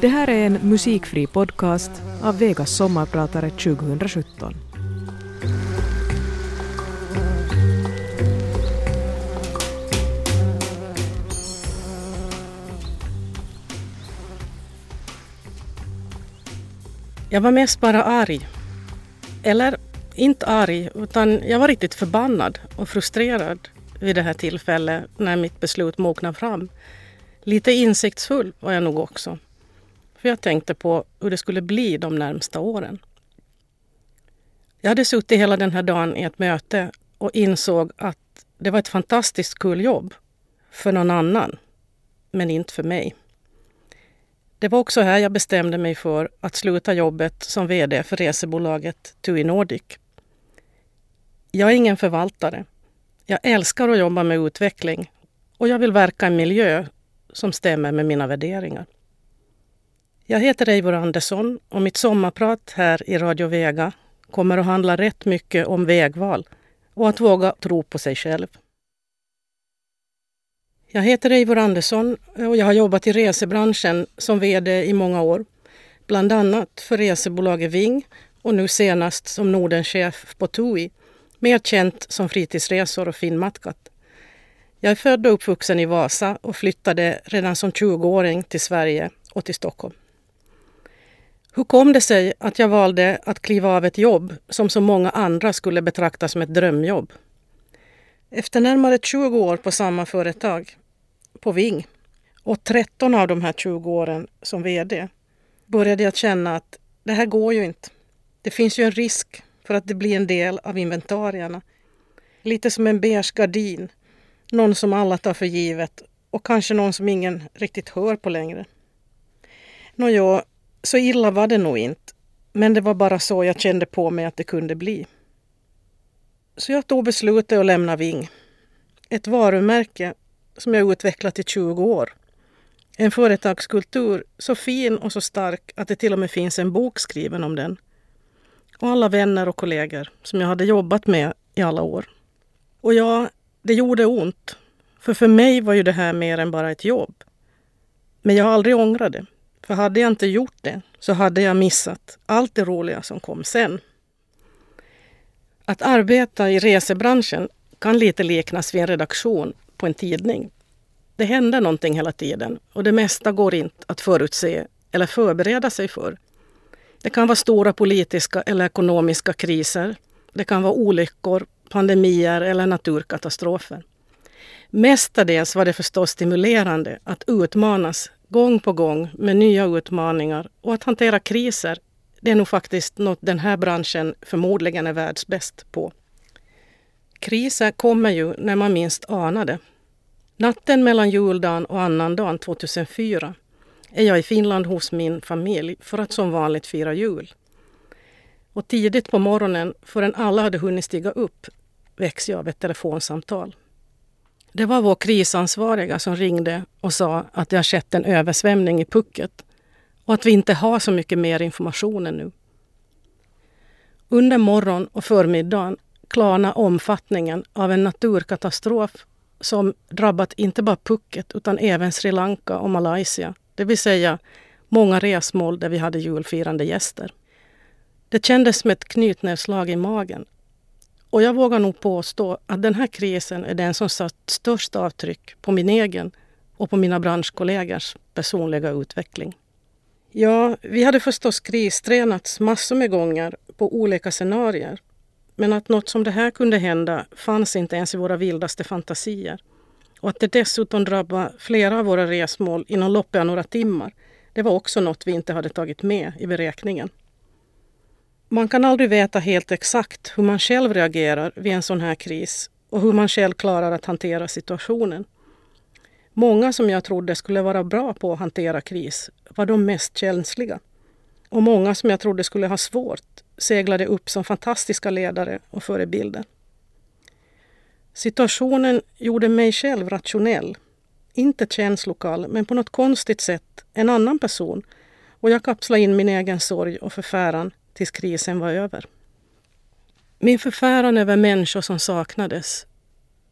Det här är en musikfri podcast av Vegas sommarpratare 2017. Jag var mest bara arg. Eller inte arg, utan jag var riktigt förbannad och frustrerad vid det här tillfället när mitt beslut mognade fram. Lite insiktsfull var jag nog också. För jag tänkte på hur det skulle bli de närmsta åren. Jag hade suttit hela den här dagen i ett möte och insåg att det var ett fantastiskt kul jobb. För någon annan, men inte för mig. Det var också här jag bestämde mig för att sluta jobbet som VD för resebolaget TUI Nordic. Jag är ingen förvaltare. Jag älskar att jobba med utveckling och jag vill verka i en miljö som stämmer med mina värderingar. Jag heter Eivor Andersson och mitt sommarprat här i Radio Vega kommer att handla rätt mycket om vägval och att våga tro på sig själv. Jag heter Eivor Andersson och jag har jobbat i resebranschen som VD i många år. Bland annat för resebolaget Ving och nu senast som Nordenchef på TUI, mer känt som Fritidsresor och Finnmatkat. Jag är född och uppvuxen i Vasa och flyttade redan som 20-åring till Sverige och till Stockholm. Hur kom det sig att jag valde att kliva av ett jobb som så många andra skulle betrakta som ett drömjobb? Efter närmare 20 år på samma företag, på Ving, och 13 av de här 20 åren som VD, började jag känna att det här går ju inte. Det finns ju en risk för att det blir en del av inventarierna. Lite som en beige gardin, någon som alla tar för givet och kanske någon som ingen riktigt hör på längre. Nåja, så illa var det nog inte, men det var bara så jag kände på mig att det kunde bli. Så jag tog beslutet att lämna Ving. Ett varumärke som jag utvecklat i 20 år. En företagskultur så fin och så stark att det till och med finns en bok skriven om den. Och alla vänner och kollegor som jag hade jobbat med i alla år. Och ja, det gjorde ont. För för mig var ju det här mer än bara ett jobb. Men jag har aldrig ångrat det. För hade jag inte gjort det så hade jag missat allt det roliga som kom sen. Att arbeta i resebranschen kan lite liknas vid en redaktion på en tidning. Det händer någonting hela tiden och det mesta går inte att förutse eller förbereda sig för. Det kan vara stora politiska eller ekonomiska kriser. Det kan vara olyckor, pandemier eller naturkatastrofer. Mestadels var det förstås stimulerande att utmanas gång på gång med nya utmaningar och att hantera kriser, det är nog faktiskt något den här branschen förmodligen är världsbäst på. Kriser kommer ju när man minst anar det. Natten mellan juldagen och annandagen 2004 är jag i Finland hos min familj för att som vanligt fira jul. Och tidigt på morgonen, förrän alla hade hunnit stiga upp, väcks jag av ett telefonsamtal. Det var vår krisansvariga som ringde och sa att det har skett en översvämning i Pucket och att vi inte har så mycket mer information ännu. Under morgon och förmiddagen klarna omfattningen av en naturkatastrof som drabbat inte bara Phuket utan även Sri Lanka och Malaysia. Det vill säga många resmål där vi hade julfirande gäster. Det kändes som ett knytnävsslag i magen och jag vågar nog påstå att den här krisen är den som satt störst avtryck på min egen och på mina branschkollegors personliga utveckling. Ja, vi hade förstås kristränats massor med gånger på olika scenarier. Men att något som det här kunde hända fanns inte ens i våra vildaste fantasier. Och att det dessutom drabbade flera av våra resmål inom loppet av några timmar, det var också något vi inte hade tagit med i beräkningen. Man kan aldrig veta helt exakt hur man själv reagerar vid en sån här kris och hur man själv klarar att hantera situationen. Många som jag trodde skulle vara bra på att hantera kris var de mest känsliga. Och många som jag trodde skulle ha svårt seglade upp som fantastiska ledare och förebilder. Situationen gjorde mig själv rationell. Inte känslokall, men på något konstigt sätt en annan person. Och jag kapslade in min egen sorg och förfäran tills krisen var över. Min förfäran över människor som saknades,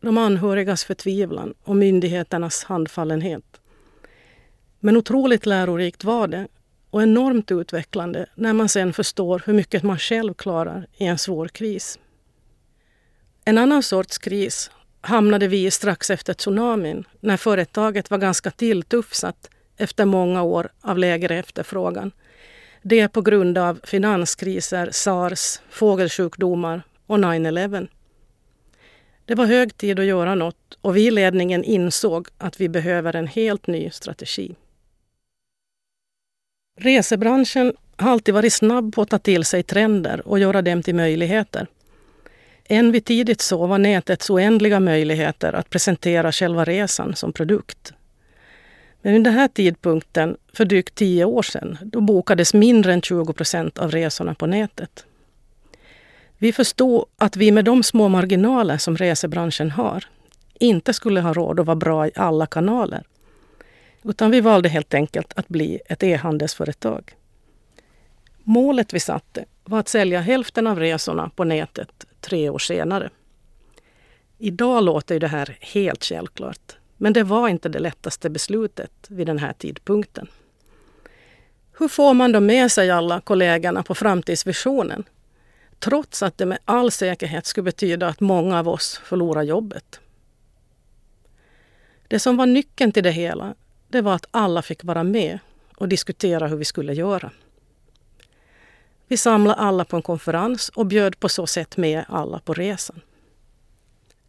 de anhörigas förtvivlan och myndigheternas handfallenhet. Men otroligt lärorikt var det och enormt utvecklande när man sen förstår hur mycket man själv klarar i en svår kris. En annan sorts kris hamnade vi i strax efter tsunamin när företaget var ganska tilltufsat efter många år av lägre efterfrågan. Det är på grund av finanskriser, sars, fågelsjukdomar och 9-11. Det var hög tid att göra något och vi i ledningen insåg att vi behöver en helt ny strategi. Resebranschen har alltid varit snabb på att ta till sig trender och göra dem till möjligheter. Än vi tidigt så var nätets oändliga möjligheter att presentera själva resan som produkt. Men vid den här tidpunkten, för drygt tio år sedan, då bokades mindre än 20 procent av resorna på nätet. Vi förstod att vi med de små marginaler som resebranschen har inte skulle ha råd att vara bra i alla kanaler. Utan vi valde helt enkelt att bli ett e-handelsföretag. Målet vi satte var att sälja hälften av resorna på nätet tre år senare. Idag låter det här helt självklart. Men det var inte det lättaste beslutet vid den här tidpunkten. Hur får man då med sig alla kollegorna på framtidsvisionen? Trots att det med all säkerhet skulle betyda att många av oss förlorar jobbet. Det som var nyckeln till det hela, det var att alla fick vara med och diskutera hur vi skulle göra. Vi samlade alla på en konferens och bjöd på så sätt med alla på resan.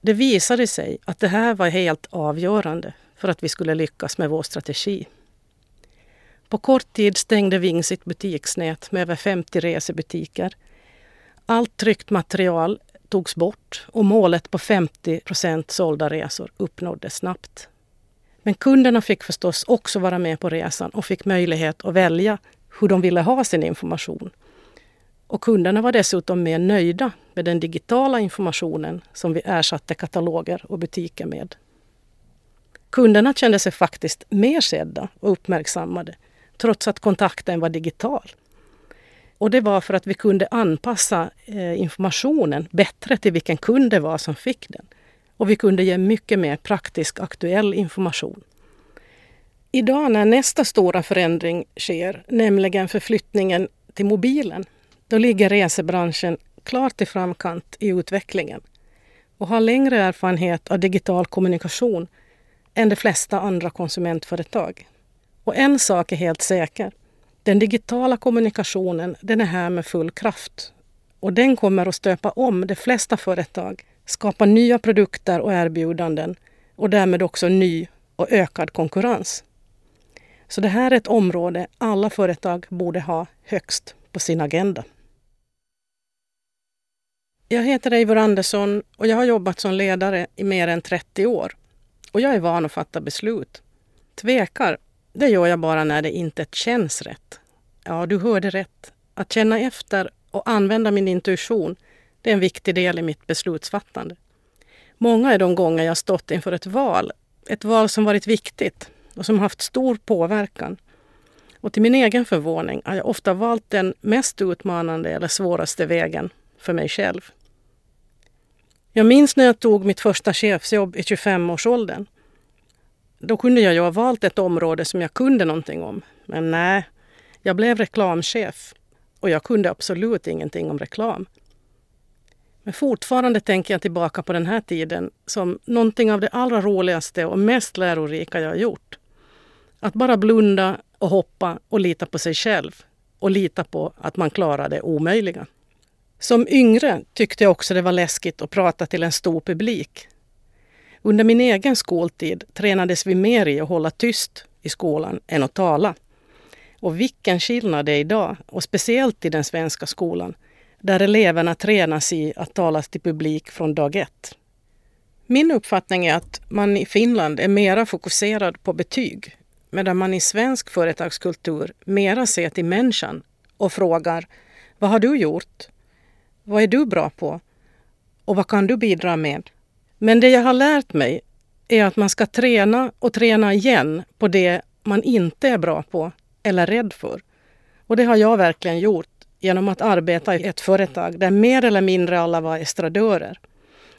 Det visade sig att det här var helt avgörande för att vi skulle lyckas med vår strategi. På kort tid stängde Ving sitt butiksnät med över 50 resebutiker. Allt tryckt material togs bort och målet på 50 procent sålda resor uppnåddes snabbt. Men kunderna fick förstås också vara med på resan och fick möjlighet att välja hur de ville ha sin information och kunderna var dessutom mer nöjda med den digitala informationen som vi ersatte kataloger och butiker med. Kunderna kände sig faktiskt mer sedda och uppmärksammade trots att kontakten var digital. Och det var för att vi kunde anpassa eh, informationen bättre till vilken kund det var som fick den. Och vi kunde ge mycket mer praktisk aktuell information. Idag när nästa stora förändring sker, nämligen förflyttningen till mobilen, då ligger resebranschen klart i framkant i utvecklingen och har längre erfarenhet av digital kommunikation än de flesta andra konsumentföretag. Och en sak är helt säker. Den digitala kommunikationen den är här med full kraft. Och den kommer att stöpa om de flesta företag, skapa nya produkter och erbjudanden och därmed också ny och ökad konkurrens. Så det här är ett område alla företag borde ha högst på sin agenda. Jag heter Eivor Andersson och jag har jobbat som ledare i mer än 30 år. Och jag är van att fatta beslut. Tvekar, det gör jag bara när det inte känns rätt. Ja, du hörde rätt. Att känna efter och använda min intuition, det är en viktig del i mitt beslutsfattande. Många är de gånger jag stått inför ett val. Ett val som varit viktigt och som haft stor påverkan. Och till min egen förvåning har jag ofta valt den mest utmanande eller svåraste vägen för mig själv. Jag minns när jag tog mitt första chefsjobb i 25-årsåldern. Då kunde jag ju ha valt ett område som jag kunde någonting om. Men nej, jag blev reklamchef och jag kunde absolut ingenting om reklam. Men fortfarande tänker jag tillbaka på den här tiden som någonting av det allra roligaste och mest lärorika jag har gjort. Att bara blunda och hoppa och lita på sig själv och lita på att man klarar det omöjliga. Som yngre tyckte jag också det var läskigt att prata till en stor publik. Under min egen skoltid tränades vi mer i att hålla tyst i skolan än att tala. Och vilken skillnad det är idag, och speciellt i den svenska skolan, där eleverna tränas i att tala till publik från dag ett. Min uppfattning är att man i Finland är mera fokuserad på betyg, medan man i svensk företagskultur mera ser till människan och frågar Vad har du gjort? Vad är du bra på? Och vad kan du bidra med? Men det jag har lärt mig är att man ska träna och träna igen på det man inte är bra på eller rädd för. Och det har jag verkligen gjort genom att arbeta i ett företag där mer eller mindre alla var estradörer.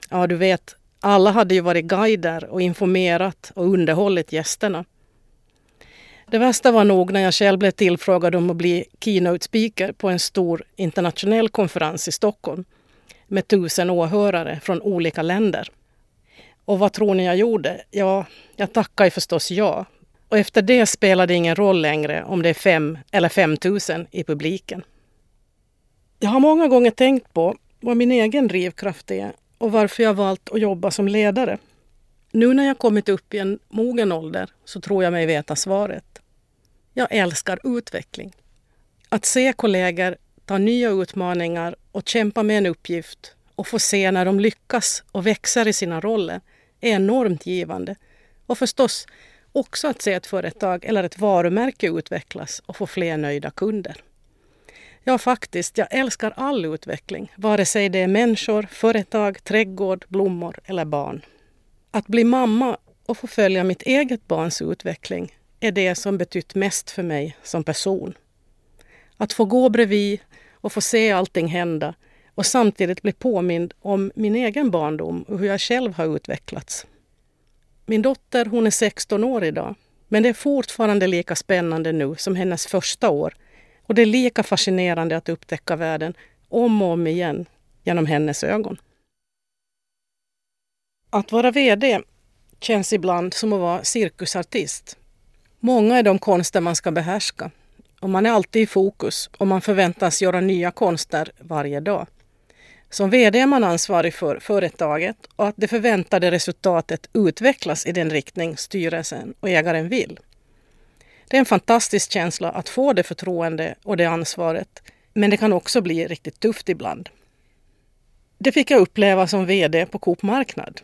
Ja, du vet, alla hade ju varit guider och informerat och underhållit gästerna. Det värsta var nog när jag själv blev tillfrågad om att bli keynote speaker på en stor internationell konferens i Stockholm med tusen åhörare från olika länder. Och vad tror ni jag gjorde? Ja, jag tackade förstås ja. Och efter det spelar det ingen roll längre om det är fem eller femtusen i publiken. Jag har många gånger tänkt på vad min egen drivkraft är och varför jag valt att jobba som ledare. Nu när jag kommit upp i en mogen ålder så tror jag mig veta svaret. Jag älskar utveckling. Att se kollegor ta nya utmaningar och kämpa med en uppgift och få se när de lyckas och växer i sina roller är enormt givande. Och förstås också att se ett företag eller ett varumärke utvecklas och få fler nöjda kunder. Ja, faktiskt, jag älskar all utveckling, vare sig det är människor, företag, trädgård, blommor eller barn. Att bli mamma och få följa mitt eget barns utveckling är det som betytt mest för mig som person. Att få gå bredvid och få se allting hända och samtidigt bli påmind om min egen barndom och hur jag själv har utvecklats. Min dotter hon är 16 år idag, men det är fortfarande lika spännande nu som hennes första år och det är lika fascinerande att upptäcka världen om och om igen genom hennes ögon. Att vara VD känns ibland som att vara cirkusartist. Många är de konster man ska behärska och man är alltid i fokus och man förväntas göra nya konster varje dag. Som VD är man ansvarig för företaget och att det förväntade resultatet utvecklas i den riktning styrelsen och ägaren vill. Det är en fantastisk känsla att få det förtroende och det ansvaret, men det kan också bli riktigt tufft ibland. Det fick jag uppleva som VD på Coop Marknad.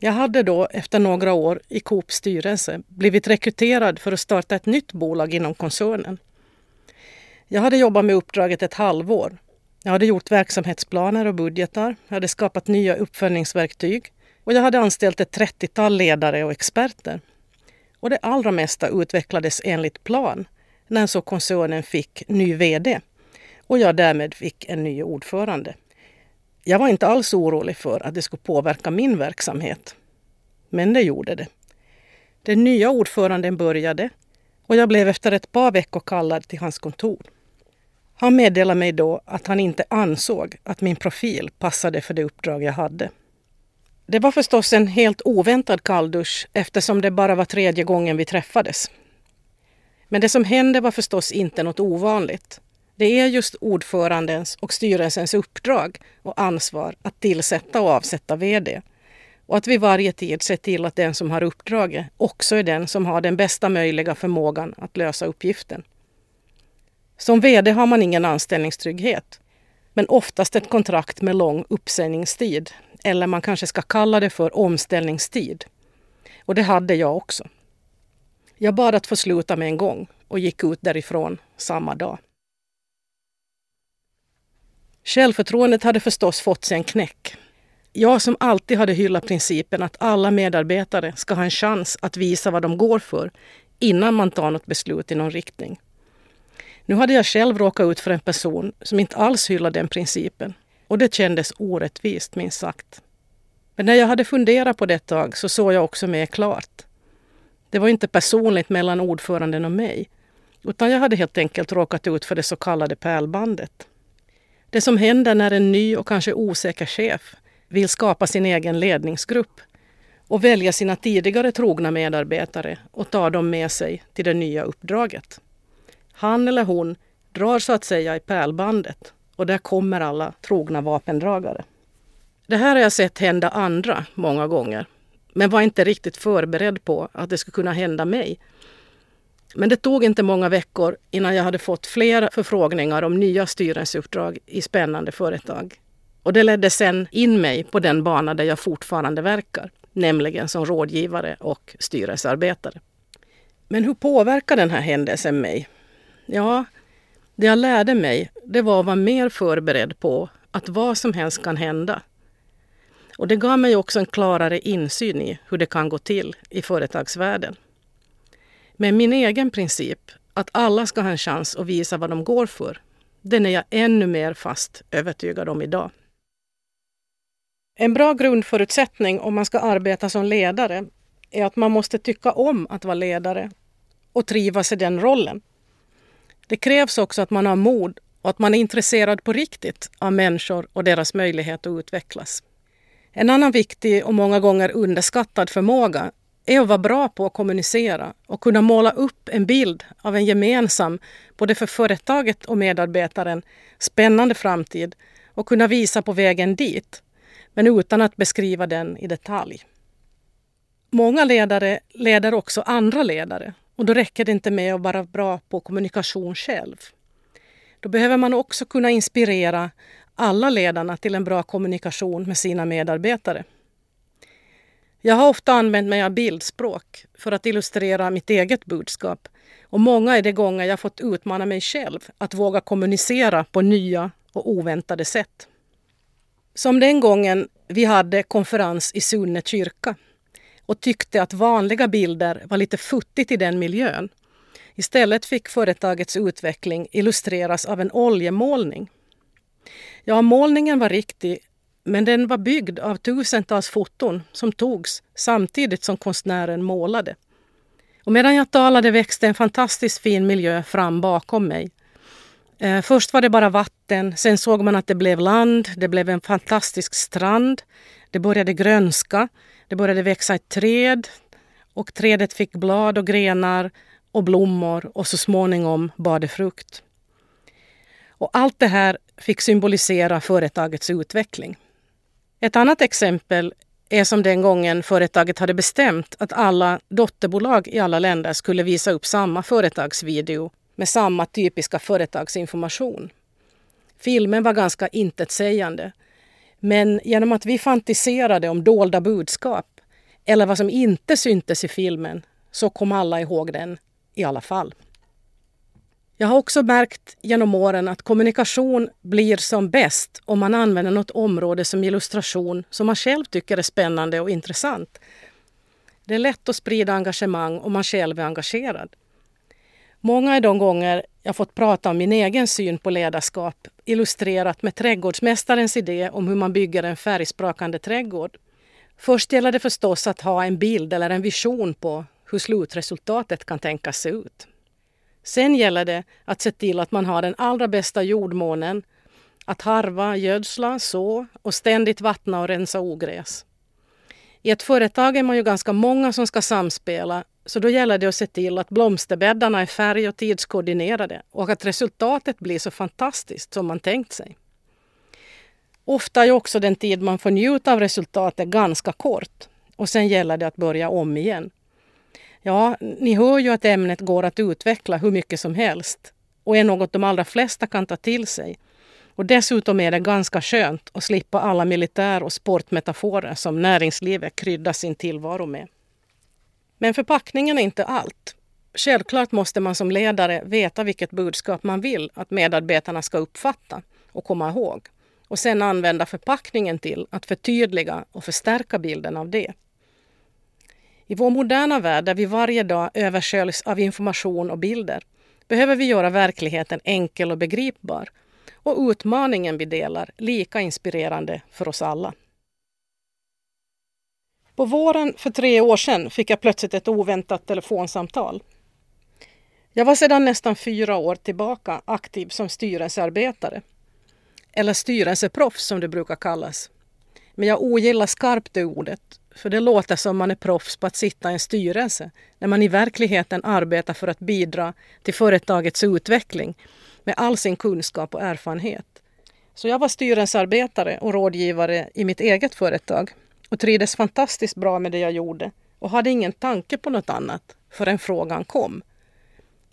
Jag hade då efter några år i Coops styrelse blivit rekryterad för att starta ett nytt bolag inom koncernen. Jag hade jobbat med uppdraget ett halvår. Jag hade gjort verksamhetsplaner och budgetar, jag hade skapat nya uppföljningsverktyg och jag hade anställt ett 30-tal ledare och experter. Och det allra mesta utvecklades enligt plan när så koncernen fick ny VD och jag därmed fick en ny ordförande. Jag var inte alls orolig för att det skulle påverka min verksamhet. Men det gjorde det. Den nya ordföranden började och jag blev efter ett par veckor kallad till hans kontor. Han meddelade mig då att han inte ansåg att min profil passade för det uppdrag jag hade. Det var förstås en helt oväntad kalldusch eftersom det bara var tredje gången vi träffades. Men det som hände var förstås inte något ovanligt. Det är just ordförandens och styrelsens uppdrag och ansvar att tillsätta och avsätta VD. Och att vid varje tid se till att den som har uppdraget också är den som har den bästa möjliga förmågan att lösa uppgiften. Som VD har man ingen anställningstrygghet, men oftast ett kontrakt med lång uppsägningstid. Eller man kanske ska kalla det för omställningstid. Och det hade jag också. Jag bad att få sluta med en gång och gick ut därifrån samma dag. Självförtroendet hade förstås fått sig en knäck. Jag som alltid hade hyllat principen att alla medarbetare ska ha en chans att visa vad de går för innan man tar något beslut i någon riktning. Nu hade jag själv råkat ut för en person som inte alls hyllade den principen och det kändes orättvist minst sagt. Men när jag hade funderat på det ett tag så såg jag också mer klart. Det var inte personligt mellan ordföranden och mig utan jag hade helt enkelt råkat ut för det så kallade pärlbandet. Det som händer när en ny och kanske osäker chef vill skapa sin egen ledningsgrupp och välja sina tidigare trogna medarbetare och ta dem med sig till det nya uppdraget. Han eller hon drar så att säga i pärlbandet och där kommer alla trogna vapendragare. Det här har jag sett hända andra många gånger men var inte riktigt förberedd på att det skulle kunna hända mig. Men det tog inte många veckor innan jag hade fått flera förfrågningar om nya styrelseuppdrag i spännande företag. Och det ledde sen in mig på den bana där jag fortfarande verkar, nämligen som rådgivare och styrelsearbetare. Men hur påverkar den här händelsen mig? Ja, det jag lärde mig det var att vara mer förberedd på att vad som helst kan hända. Och det gav mig också en klarare insyn i hur det kan gå till i företagsvärlden. Men min egen princip, att alla ska ha en chans att visa vad de går för, den är jag ännu mer fast övertygad om idag. En bra grundförutsättning om man ska arbeta som ledare är att man måste tycka om att vara ledare och trivas i den rollen. Det krävs också att man har mod och att man är intresserad på riktigt av människor och deras möjlighet att utvecklas. En annan viktig och många gånger underskattad förmåga är att vara bra på att kommunicera och kunna måla upp en bild av en gemensam, både för företaget och medarbetaren, spännande framtid och kunna visa på vägen dit, men utan att beskriva den i detalj. Många ledare leder också andra ledare och då räcker det inte med att vara bra på kommunikation själv. Då behöver man också kunna inspirera alla ledarna till en bra kommunikation med sina medarbetare. Jag har ofta använt mig av bildspråk för att illustrera mitt eget budskap och många är de gånger jag fått utmana mig själv att våga kommunicera på nya och oväntade sätt. Som den gången vi hade konferens i Sunne kyrka och tyckte att vanliga bilder var lite futtigt i den miljön. Istället fick företagets utveckling illustreras av en oljemålning. Ja, målningen var riktig men den var byggd av tusentals foton som togs samtidigt som konstnären målade. Och medan jag talade växte en fantastiskt fin miljö fram bakom mig. Eh, först var det bara vatten, sen såg man att det blev land, det blev en fantastisk strand. Det började grönska, det började växa ett träd och trädet fick blad och grenar och blommor och så småningom bar det frukt. Och allt det här fick symbolisera företagets utveckling. Ett annat exempel är som den gången företaget hade bestämt att alla dotterbolag i alla länder skulle visa upp samma företagsvideo med samma typiska företagsinformation. Filmen var ganska intetsägande. Men genom att vi fantiserade om dolda budskap eller vad som inte syntes i filmen så kom alla ihåg den i alla fall. Jag har också märkt genom åren att kommunikation blir som bäst om man använder något område som illustration som man själv tycker är spännande och intressant. Det är lätt att sprida engagemang om man själv är engagerad. Många är de gånger jag fått prata om min egen syn på ledarskap illustrerat med trädgårdsmästarens idé om hur man bygger en färgsprakande trädgård. Först gäller det förstås att ha en bild eller en vision på hur slutresultatet kan tänkas se ut. Sen gäller det att se till att man har den allra bästa jordmånen, att harva, gödsla, så och ständigt vattna och rensa ogräs. I ett företag är man ju ganska många som ska samspela så då gäller det att se till att blomsterbäddarna är färg och tidskoordinerade och att resultatet blir så fantastiskt som man tänkt sig. Ofta är också den tid man får njuta av resultatet ganska kort och sen gäller det att börja om igen. Ja, ni hör ju att ämnet går att utveckla hur mycket som helst och är något de allra flesta kan ta till sig. Och dessutom är det ganska skönt att slippa alla militär och sportmetaforer som näringslivet kryddar sin tillvaro med. Men förpackningen är inte allt. Självklart måste man som ledare veta vilket budskap man vill att medarbetarna ska uppfatta och komma ihåg och sen använda förpackningen till att förtydliga och förstärka bilden av det. I vår moderna värld där vi varje dag översköljs av information och bilder behöver vi göra verkligheten enkel och begripbar och utmaningen vi delar lika inspirerande för oss alla. På våren för tre år sedan fick jag plötsligt ett oväntat telefonsamtal. Jag var sedan nästan fyra år tillbaka aktiv som styrelsearbetare. Eller styrelseproffs som det brukar kallas. Men jag ogillar skarpt det ordet för det låter som man är proffs på att sitta i en styrelse när man i verkligheten arbetar för att bidra till företagets utveckling med all sin kunskap och erfarenhet. Så jag var styrelsearbetare och rådgivare i mitt eget företag och trivdes fantastiskt bra med det jag gjorde och hade ingen tanke på något annat förrän frågan kom.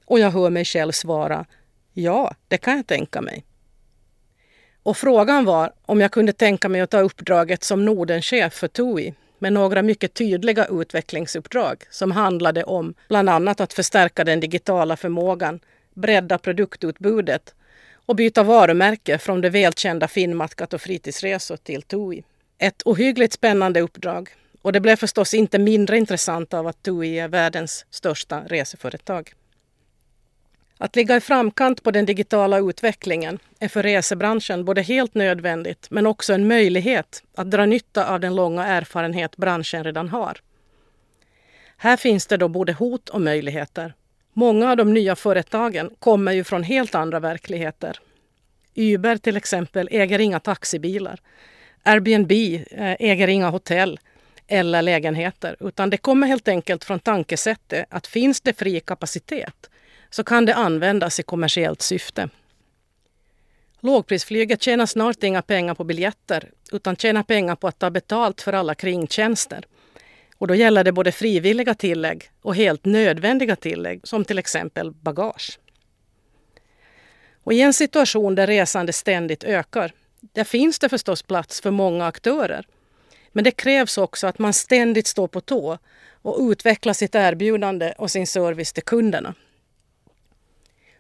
Och jag hör mig själv svara Ja, det kan jag tänka mig. Och frågan var om jag kunde tänka mig att ta uppdraget som Nordenchef för TUI med några mycket tydliga utvecklingsuppdrag som handlade om bland annat att förstärka den digitala förmågan, bredda produktutbudet och byta varumärke från det välkända Finnmatkat och fritidsresor till TUI. Ett ohyggligt spännande uppdrag och det blev förstås inte mindre intressant av att TUI är världens största reseföretag. Att ligga i framkant på den digitala utvecklingen är för resebranschen både helt nödvändigt men också en möjlighet att dra nytta av den långa erfarenhet branschen redan har. Här finns det då både hot och möjligheter. Många av de nya företagen kommer ju från helt andra verkligheter. Uber till exempel äger inga taxibilar. Airbnb eh, äger inga hotell eller lägenheter, utan det kommer helt enkelt från tankesättet att finns det fri kapacitet så kan det användas i kommersiellt syfte. Lågprisflyget tjänar snart inga pengar på biljetter utan tjänar pengar på att ta betalt för alla kringtjänster. Och då gäller det både frivilliga tillägg och helt nödvändiga tillägg som till exempel bagage. Och I en situation där resande ständigt ökar, där finns det förstås plats för många aktörer. Men det krävs också att man ständigt står på tå och utvecklar sitt erbjudande och sin service till kunderna.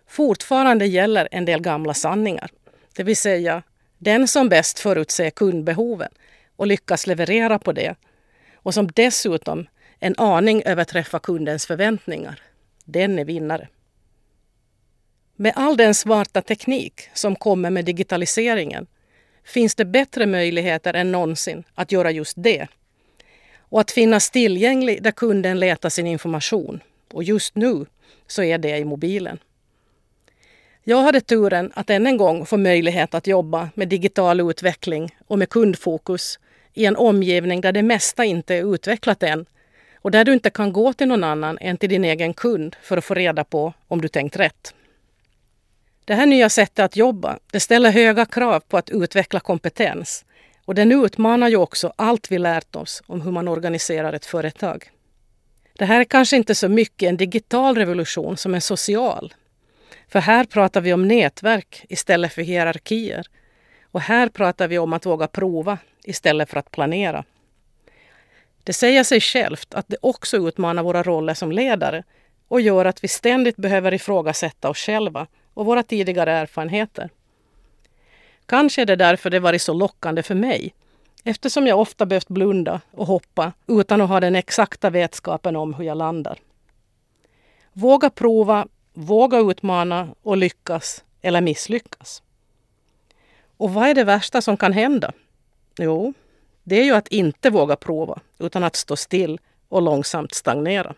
Fortfarande gäller en del gamla sanningar. Det vill säga, den som bäst förutser kundbehoven och lyckas leverera på det och som dessutom en aning överträffar kundens förväntningar, den är vinnare. Med all den svarta teknik som kommer med digitaliseringen finns det bättre möjligheter än någonsin att göra just det. Och att finnas tillgänglig där kunden letar sin information. Och just nu så är det i mobilen. Jag hade turen att än en gång få möjlighet att jobba med digital utveckling och med kundfokus i en omgivning där det mesta inte är utvecklat än och där du inte kan gå till någon annan än till din egen kund för att få reda på om du tänkt rätt. Det här nya sättet att jobba det ställer höga krav på att utveckla kompetens och den utmanar ju också allt vi lärt oss om hur man organiserar ett företag. Det här är kanske inte så mycket en digital revolution som en social för här pratar vi om nätverk istället för hierarkier. Och här pratar vi om att våga prova istället för att planera. Det säger sig självt att det också utmanar våra roller som ledare och gör att vi ständigt behöver ifrågasätta oss själva och våra tidigare erfarenheter. Kanske är det därför det varit så lockande för mig eftersom jag ofta behövt blunda och hoppa utan att ha den exakta vetskapen om hur jag landar. Våga prova våga utmana och lyckas eller misslyckas. Och vad är det värsta som kan hända? Jo, det är ju att inte våga prova utan att stå still och långsamt stagnera.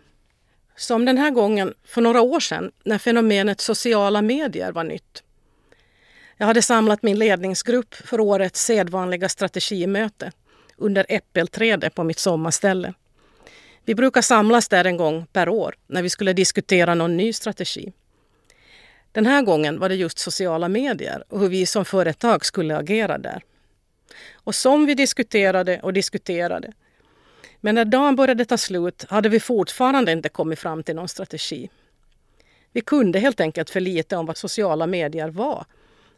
Som den här gången för några år sedan när fenomenet sociala medier var nytt. Jag hade samlat min ledningsgrupp för årets sedvanliga strategimöte under äppelträdet på mitt sommarställe. Vi brukar samlas där en gång per år när vi skulle diskutera någon ny strategi. Den här gången var det just sociala medier och hur vi som företag skulle agera där. Och som vi diskuterade och diskuterade. Men när dagen började ta slut hade vi fortfarande inte kommit fram till någon strategi. Vi kunde helt enkelt för lite om vad sociala medier var.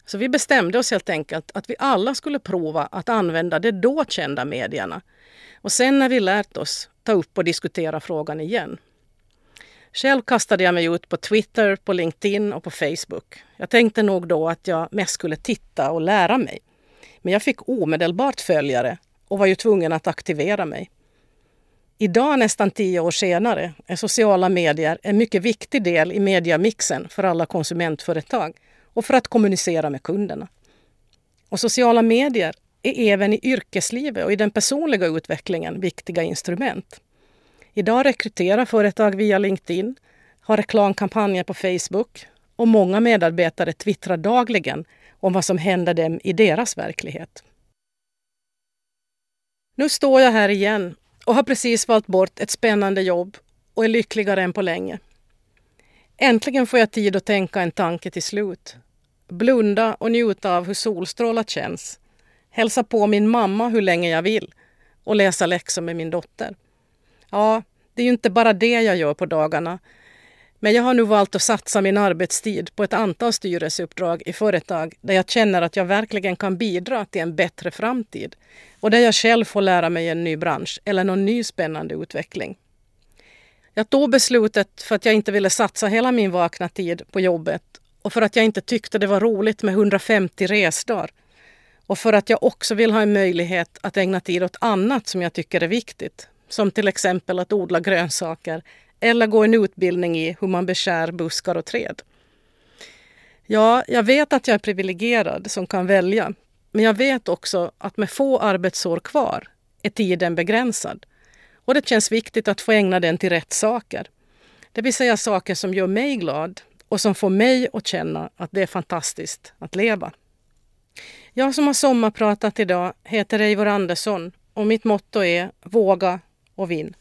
Så vi bestämde oss helt enkelt att vi alla skulle prova att använda de då kända medierna. Och sen när vi lärt oss ta upp och diskutera frågan igen. Själv kastade jag mig ut på Twitter, på LinkedIn och på Facebook. Jag tänkte nog då att jag mest skulle titta och lära mig. Men jag fick omedelbart följare och var ju tvungen att aktivera mig. Idag, nästan tio år senare, är sociala medier en mycket viktig del i mediamixen för alla konsumentföretag och för att kommunicera med kunderna. Och sociala medier är även i yrkeslivet och i den personliga utvecklingen viktiga instrument. Idag rekryterar företag via LinkedIn, har reklamkampanjer på Facebook och många medarbetare twittrar dagligen om vad som händer dem i deras verklighet. Nu står jag här igen och har precis valt bort ett spännande jobb och är lyckligare än på länge. Äntligen får jag tid att tänka en tanke till slut. Blunda och njuta av hur solstrålar känns hälsa på min mamma hur länge jag vill och läsa läxor med min dotter. Ja, det är ju inte bara det jag gör på dagarna. Men jag har nu valt att satsa min arbetstid på ett antal styrelseuppdrag i företag där jag känner att jag verkligen kan bidra till en bättre framtid och där jag själv får lära mig en ny bransch eller någon ny spännande utveckling. Jag tog beslutet för att jag inte ville satsa hela min vakna tid på jobbet och för att jag inte tyckte det var roligt med 150 resdagar och för att jag också vill ha en möjlighet att ägna tid åt annat som jag tycker är viktigt. Som till exempel att odla grönsaker eller gå en utbildning i hur man beskär buskar och träd. Ja, jag vet att jag är privilegierad som kan välja. Men jag vet också att med få arbetsår kvar är tiden begränsad. Och det känns viktigt att få ägna den till rätt saker. Det vill säga saker som gör mig glad och som får mig att känna att det är fantastiskt att leva. Jag som har sommarpratat idag heter Eivor Andersson och mitt motto är Våga och vinn.